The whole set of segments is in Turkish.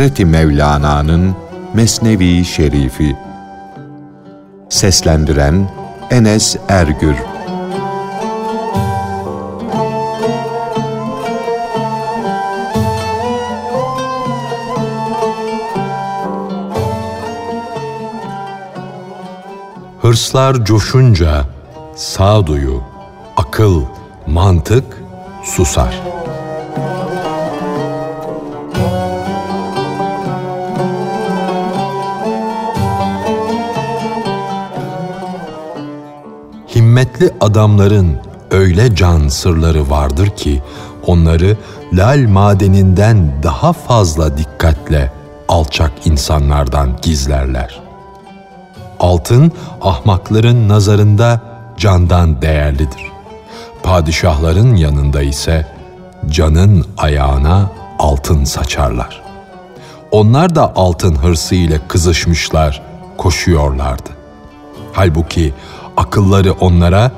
Hazreti Mevlana'nın Mesnevi Şerifi Seslendiren Enes Ergür Hırslar coşunca sağduyu, akıl, mantık susar. Himmetli adamların öyle can sırları vardır ki onları lal madeninden daha fazla dikkatle alçak insanlardan gizlerler. Altın ahmakların nazarında candan değerlidir. Padişahların yanında ise canın ayağına altın saçarlar. Onlar da altın hırsı ile kızışmışlar, koşuyorlardı. Halbuki akılları onlara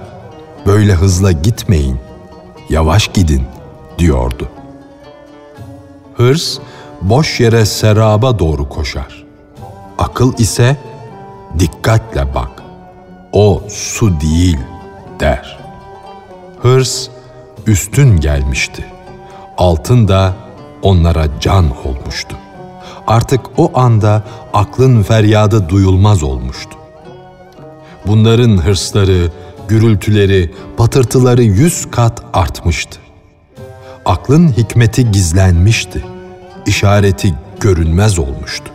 böyle hızla gitmeyin, yavaş gidin diyordu. Hırs boş yere seraba doğru koşar. Akıl ise dikkatle bak. O su değil der. Hırs üstün gelmişti. Altın da onlara can olmuştu. Artık o anda aklın feryadı duyulmaz olmuştu. Bunların hırsları, gürültüleri, patırtıları yüz kat artmıştı. Aklın hikmeti gizlenmişti. İşareti görünmez olmuştu.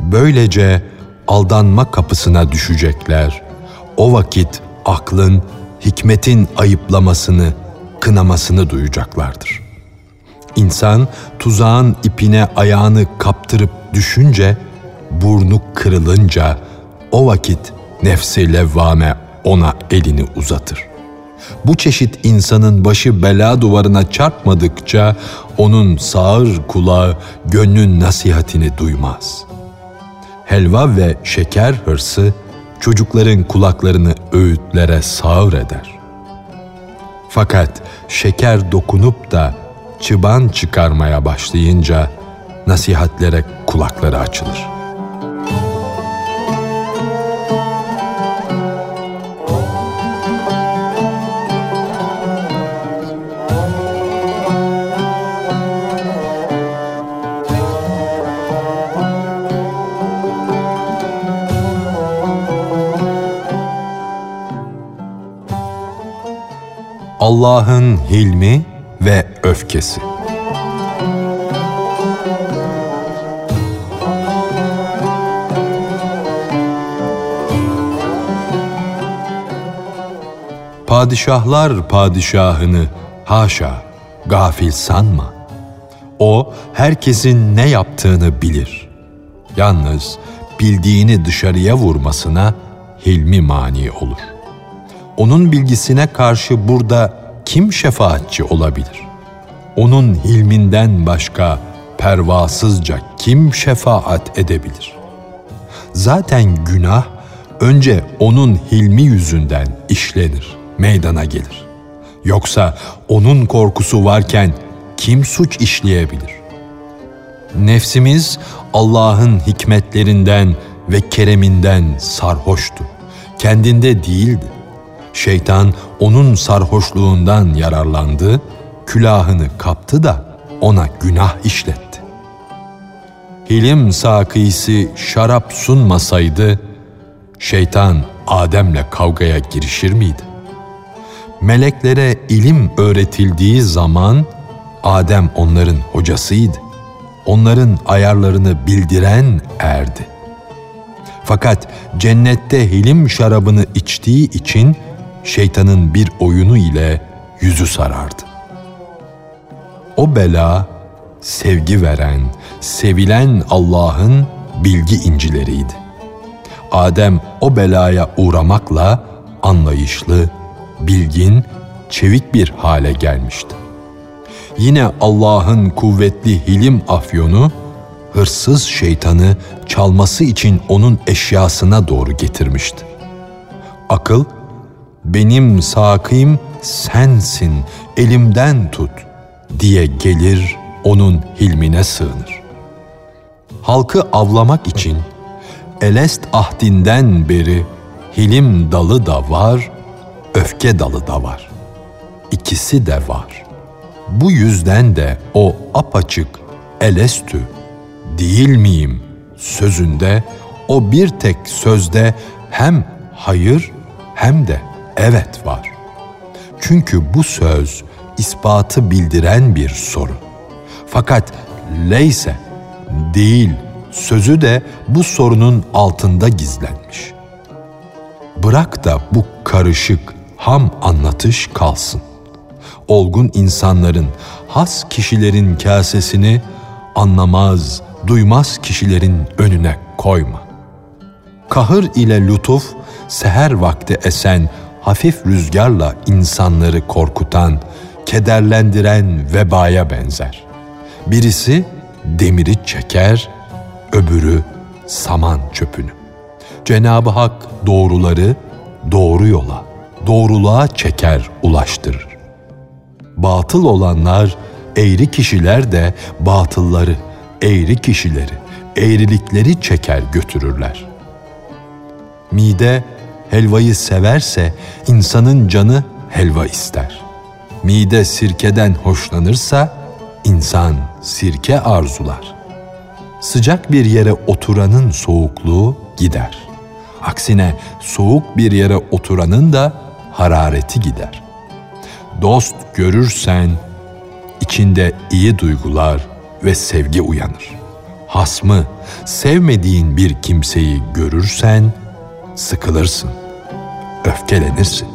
Böylece aldanma kapısına düşecekler. O vakit aklın, hikmetin ayıplamasını, kınamasını duyacaklardır. İnsan tuzağın ipine ayağını kaptırıp düşünce, burnu kırılınca o vakit nefsi levvame ona elini uzatır. Bu çeşit insanın başı bela duvarına çarpmadıkça onun sağır kulağı gönlün nasihatini duymaz. Helva ve şeker hırsı çocukların kulaklarını öğütlere sağır eder. Fakat şeker dokunup da çıban çıkarmaya başlayınca nasihatlere kulakları açılır.'' Allah'ın hilmi ve öfkesi. Padişahlar padişahını haşa gafil sanma. O herkesin ne yaptığını bilir. Yalnız bildiğini dışarıya vurmasına hilmi mani olur. Onun bilgisine karşı burada kim şefaatçi olabilir? Onun hilminden başka pervasızca kim şefaat edebilir? Zaten günah önce onun hilmi yüzünden işlenir, meydana gelir. Yoksa onun korkusu varken kim suç işleyebilir? Nefsimiz Allah'ın hikmetlerinden ve kereminden sarhoştu. Kendinde değildi. Şeytan onun sarhoşluğundan yararlandı, külahını kaptı da ona günah işletti. Hilim sakisi şarap sunmasaydı, şeytan Adem'le kavgaya girişir miydi? Meleklere ilim öğretildiği zaman Adem onların hocasıydı. Onların ayarlarını bildiren erdi. Fakat cennette hilim şarabını içtiği için şeytanın bir oyunu ile yüzü sarardı. O bela sevgi veren, sevilen Allah'ın bilgi incileriydi. Adem o belaya uğramakla anlayışlı, bilgin, çevik bir hale gelmişti. Yine Allah'ın kuvvetli hilim afyonu, hırsız şeytanı çalması için onun eşyasına doğru getirmişti. Akıl benim sakim sensin, elimden tut diye gelir onun hilmine sığınır. halkı avlamak için Elest ahdinden beri hilim dalı da var, öfke dalı da var. İkisi de var. Bu yüzden de o apaçık elestü değil miyim sözünde o bir tek sözde hem hayır hem de evet var. Çünkü bu söz ispatı bildiren bir soru. Fakat leyse değil sözü de bu sorunun altında gizlenmiş. Bırak da bu karışık ham anlatış kalsın. Olgun insanların, has kişilerin kasesini anlamaz, duymaz kişilerin önüne koyma. Kahır ile lütuf, seher vakti esen hafif rüzgarla insanları korkutan, kederlendiren vebaya benzer. Birisi demiri çeker, öbürü saman çöpünü. Cenab-ı Hak doğruları doğru yola, doğruluğa çeker, ulaştırır. Batıl olanlar, eğri kişiler de batılları, eğri kişileri, eğrilikleri çeker götürürler. Mide helvayı severse insanın canı helva ister. Mide sirkeden hoşlanırsa insan sirke arzular. Sıcak bir yere oturanın soğukluğu gider. Aksine soğuk bir yere oturanın da harareti gider. Dost görürsen içinde iyi duygular ve sevgi uyanır. Hasmı, sevmediğin bir kimseyi görürsen sıkılırsın, öfkelenirsin.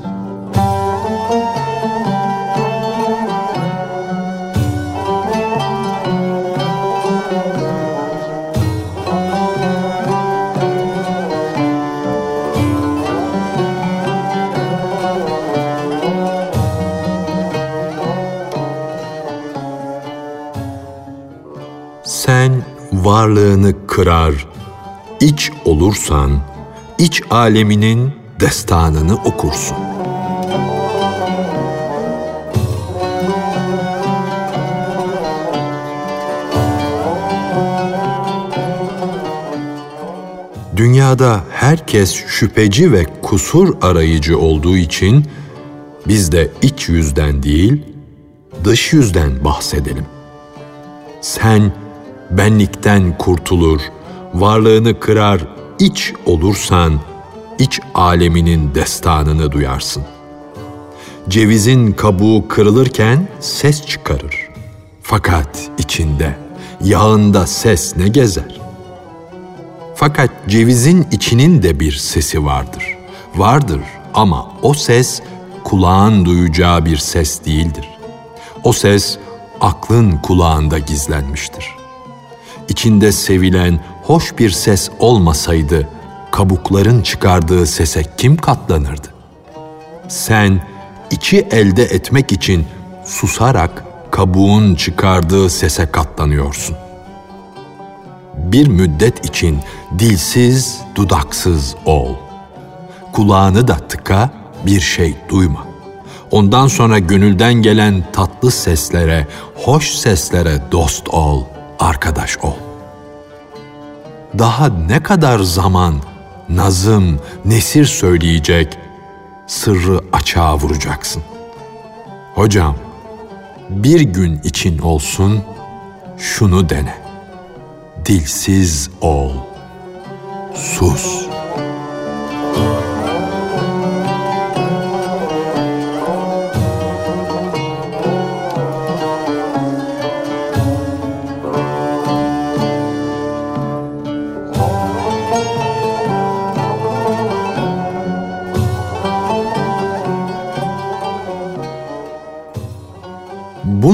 Sen varlığını kırar, iç olursan, iç aleminin destanını okursun. Dünyada herkes şüpheci ve kusur arayıcı olduğu için biz de iç yüzden değil, dış yüzden bahsedelim. Sen benlikten kurtulur, varlığını kırar, iç olursan, iç aleminin destanını duyarsın. Cevizin kabuğu kırılırken ses çıkarır. Fakat içinde, yağında ses ne gezer? Fakat cevizin içinin de bir sesi vardır. Vardır ama o ses kulağın duyacağı bir ses değildir. O ses aklın kulağında gizlenmiştir. İçinde sevilen hoş bir ses olmasaydı kabukların çıkardığı sese kim katlanırdı? Sen içi elde etmek için susarak kabuğun çıkardığı sese katlanıyorsun. Bir müddet için dilsiz, dudaksız ol. Kulağını da tıka, bir şey duyma. Ondan sonra gönülden gelen tatlı seslere, hoş seslere dost ol, arkadaş ol. Daha ne kadar zaman nazım, nesir söyleyecek, sırrı açığa vuracaksın. Hocam, bir gün için olsun şunu dene. Dilsiz ol. Sus.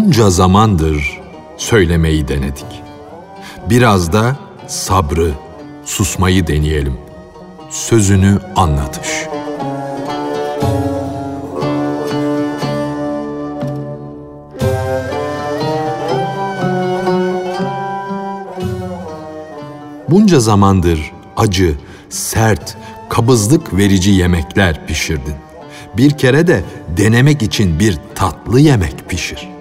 Bunca zamandır söylemeyi denedik. Biraz da sabrı, susmayı deneyelim. Sözünü anlatış. Bunca zamandır acı, sert, kabızlık verici yemekler pişirdin. Bir kere de denemek için bir tatlı yemek pişir.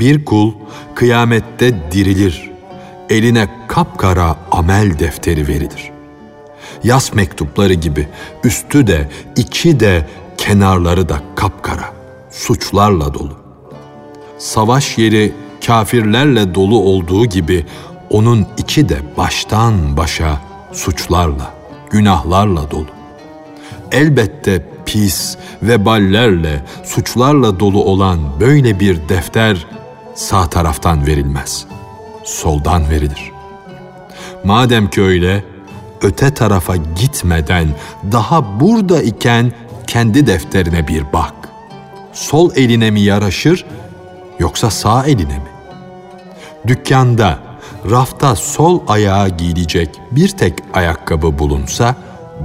Bir kul kıyamette dirilir. eline kapkara amel defteri verilir. Yas mektupları gibi üstü de içi de kenarları da kapkara, suçlarla dolu. Savaş yeri kafirlerle dolu olduğu gibi onun içi de baştan başa suçlarla, günahlarla dolu. Elbette pis, veballerle, suçlarla dolu olan böyle bir defter sağ taraftan verilmez. Soldan verilir. Madem ki öyle, öte tarafa gitmeden daha burada iken kendi defterine bir bak. Sol eline mi yaraşır yoksa sağ eline mi? Dükkanda, rafta sol ayağa giyilecek bir tek ayakkabı bulunsa,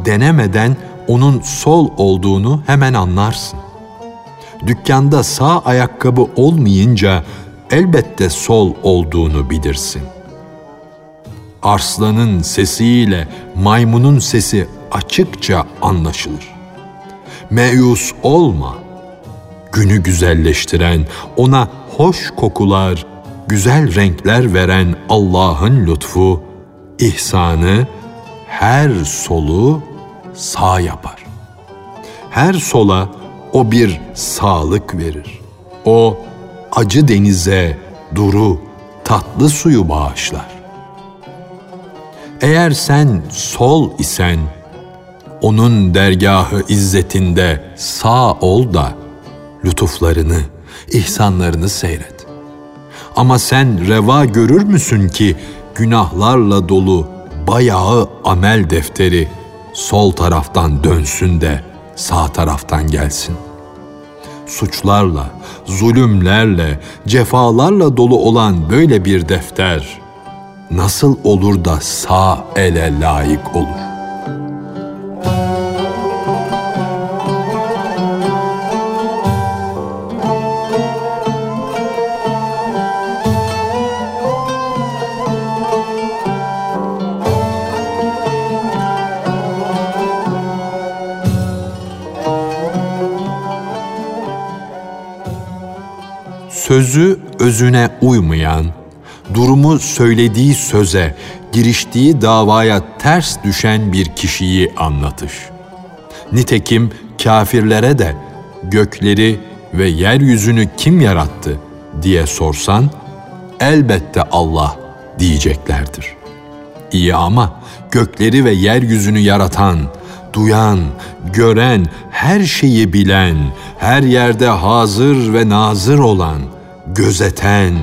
denemeden onun sol olduğunu hemen anlarsın. Dükkanda sağ ayakkabı olmayınca elbette sol olduğunu bilirsin. Arslanın sesiyle maymunun sesi açıkça anlaşılır. Meyus olma. Günü güzelleştiren, ona hoş kokular, güzel renkler veren Allah'ın lütfu, ihsanı her solu sağ yapar. Her sola o bir sağlık verir. O acı denize duru, tatlı suyu bağışlar. Eğer sen sol isen, onun dergahı izzetinde sağ ol da lütuflarını, ihsanlarını seyret. Ama sen reva görür müsün ki günahlarla dolu bayağı amel defteri sol taraftan dönsün de sağ taraftan gelsin. Suçlarla, zulümlerle, cefalarla dolu olan böyle bir defter nasıl olur da sağ ele layık olur? Sözü özüne uymayan, durumu söylediği söze, giriştiği davaya ters düşen bir kişiyi anlatış. Nitekim kafirlere de gökleri ve yeryüzünü kim yarattı diye sorsan, elbette Allah diyeceklerdir. İyi ama gökleri ve yeryüzünü yaratan, duyan, gören, her şeyi bilen, her yerde hazır ve nazır olan, gözeten,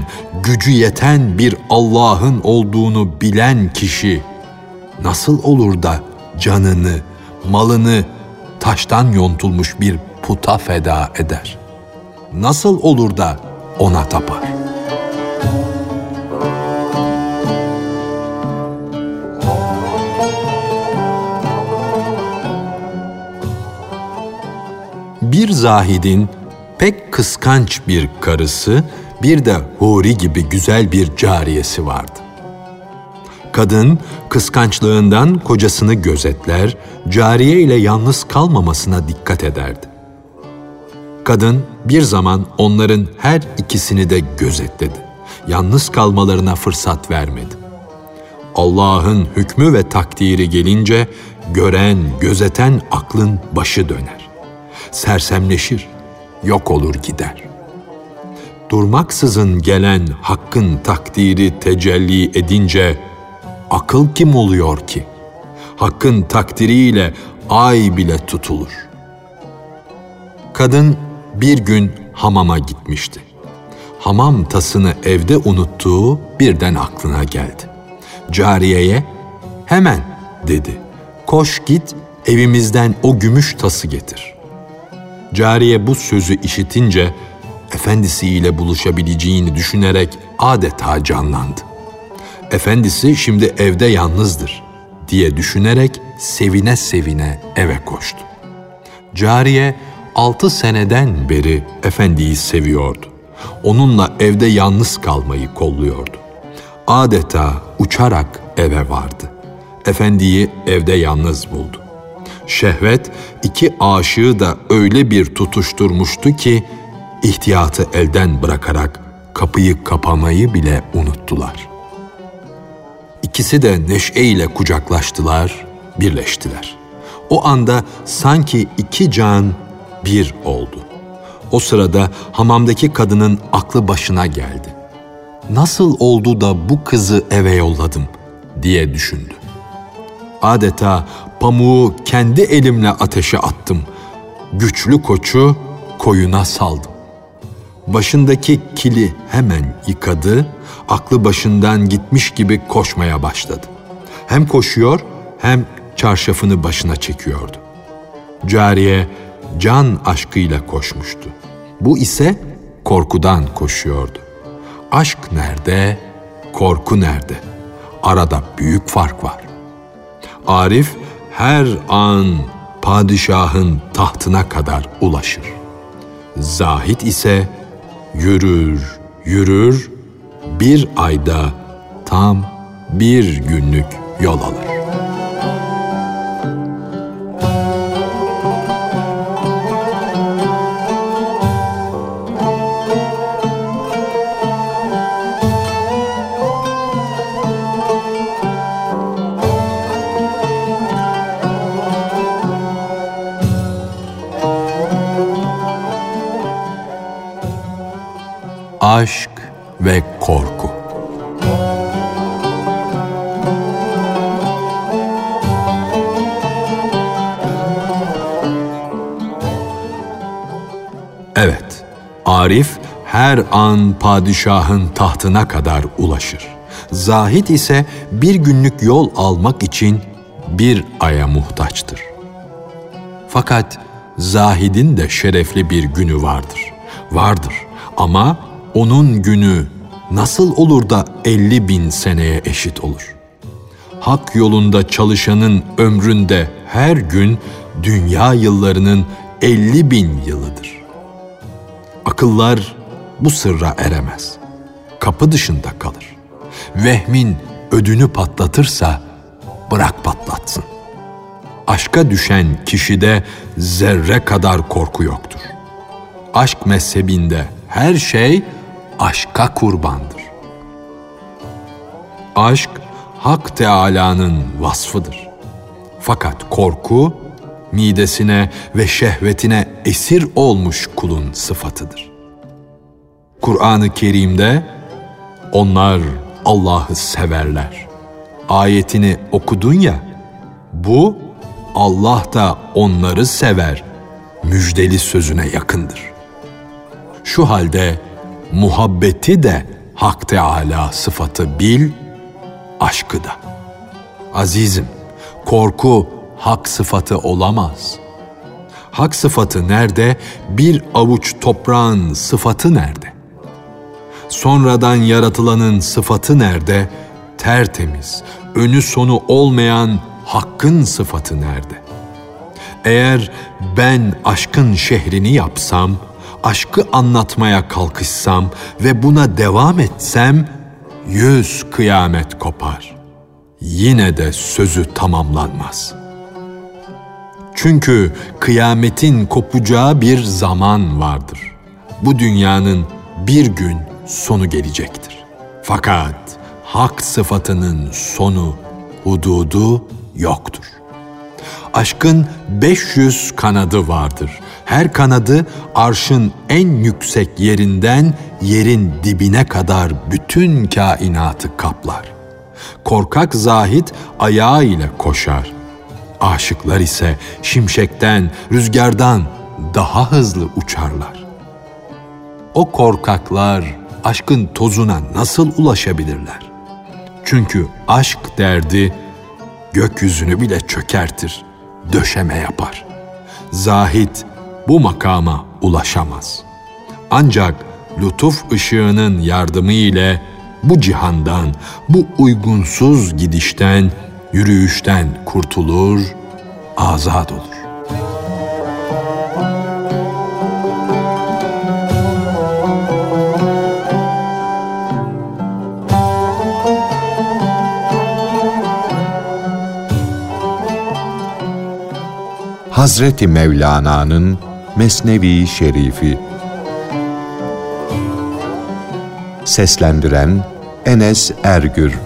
gücü yeten bir Allah'ın olduğunu bilen kişi nasıl olur da canını, malını taştan yontulmuş bir puta feda eder? Nasıl olur da ona tapar? Bir zahidin pek kıskanç bir karısı, bir de huri gibi güzel bir cariyesi vardı. Kadın kıskançlığından kocasını gözetler, cariye ile yalnız kalmamasına dikkat ederdi. Kadın bir zaman onların her ikisini de gözetledi. Yalnız kalmalarına fırsat vermedi. Allah'ın hükmü ve takdiri gelince gören, gözeten aklın başı döner. Sersemleşir, yok olur gider. Durmaksızın gelen hakkın takdiri tecelli edince akıl kim oluyor ki? Hakkın takdiriyle ay bile tutulur. Kadın bir gün hamama gitmişti. Hamam tasını evde unuttuğu birden aklına geldi. Cariyeye hemen dedi. Koş git evimizden o gümüş tası getir. Cariye bu sözü işitince efendisiyle buluşabileceğini düşünerek adeta canlandı. Efendisi şimdi evde yalnızdır diye düşünerek sevine sevine eve koştu. Cariye altı seneden beri efendiyi seviyordu. Onunla evde yalnız kalmayı kolluyordu. Adeta uçarak eve vardı. Efendiyi evde yalnız buldu. Şehvet iki aşığı da öyle bir tutuşturmuştu ki ihtiyatı elden bırakarak kapıyı kapamayı bile unuttular. İkisi de neşeyle kucaklaştılar, birleştiler. O anda sanki iki can bir oldu. O sırada hamamdaki kadının aklı başına geldi. Nasıl oldu da bu kızı eve yolladım diye düşündü. Adeta pamuğu kendi elimle ateşe attım. Güçlü koçu koyuna saldım. Başındaki kili hemen yıkadı, aklı başından gitmiş gibi koşmaya başladı. Hem koşuyor hem çarşafını başına çekiyordu. Cariye can aşkıyla koşmuştu. Bu ise korkudan koşuyordu. Aşk nerede, korku nerede? Arada büyük fark var. Arif her an padişahın tahtına kadar ulaşır. Zahit ise yürür, yürür, bir ayda tam bir günlük yol alır. Aşk ve korku. Evet, Arif her an padişahın tahtına kadar ulaşır. Zahit ise bir günlük yol almak için bir aya muhtaçtır. Fakat Zahid'in de şerefli bir günü vardır. Vardır ama onun günü nasıl olur da 50 bin seneye eşit olur? Hak yolunda çalışanın ömründe her gün dünya yıllarının 50 bin yılıdır. Akıllar bu sırra eremez. Kapı dışında kalır. Vehmin ödünü patlatırsa bırak patlatsın. Aşka düşen kişide zerre kadar korku yoktur. Aşk mezhebinde her şey aşka kurbandır. Aşk Hak Teâlâ'nın vasfıdır. Fakat korku midesine ve şehvetine esir olmuş kulun sıfatıdır. Kur'an-ı Kerim'de onlar Allah'ı severler. Ayetini okudun ya, bu Allah da onları sever müjdeli sözüne yakındır. Şu halde muhabbeti de Hak Teala sıfatı bil, aşkı da. Azizim, korku hak sıfatı olamaz. Hak sıfatı nerede? Bir avuç toprağın sıfatı nerede? Sonradan yaratılanın sıfatı nerede? Tertemiz, önü sonu olmayan hakkın sıfatı nerede? Eğer ben aşkın şehrini yapsam, aşkı anlatmaya kalkışsam ve buna devam etsem, yüz kıyamet kopar. Yine de sözü tamamlanmaz. Çünkü kıyametin kopacağı bir zaman vardır. Bu dünyanın bir gün sonu gelecektir. Fakat hak sıfatının sonu, hududu yoktur. Aşkın 500 kanadı vardır. Her kanadı arşın en yüksek yerinden yerin dibine kadar bütün kainatı kaplar. Korkak zahit ayağı ile koşar. Aşıklar ise şimşekten, rüzgardan daha hızlı uçarlar. O korkaklar aşkın tozuna nasıl ulaşabilirler? Çünkü aşk derdi gökyüzünü bile çökertir, döşeme yapar. Zahit bu makama ulaşamaz. Ancak lütuf ışığının yardımı ile bu cihandan, bu uygunsuz gidişten, yürüyüşten kurtulur, azat olur. Hazreti Mevlana'nın Mesnevi Şerifi. Seslendiren Enes Ergür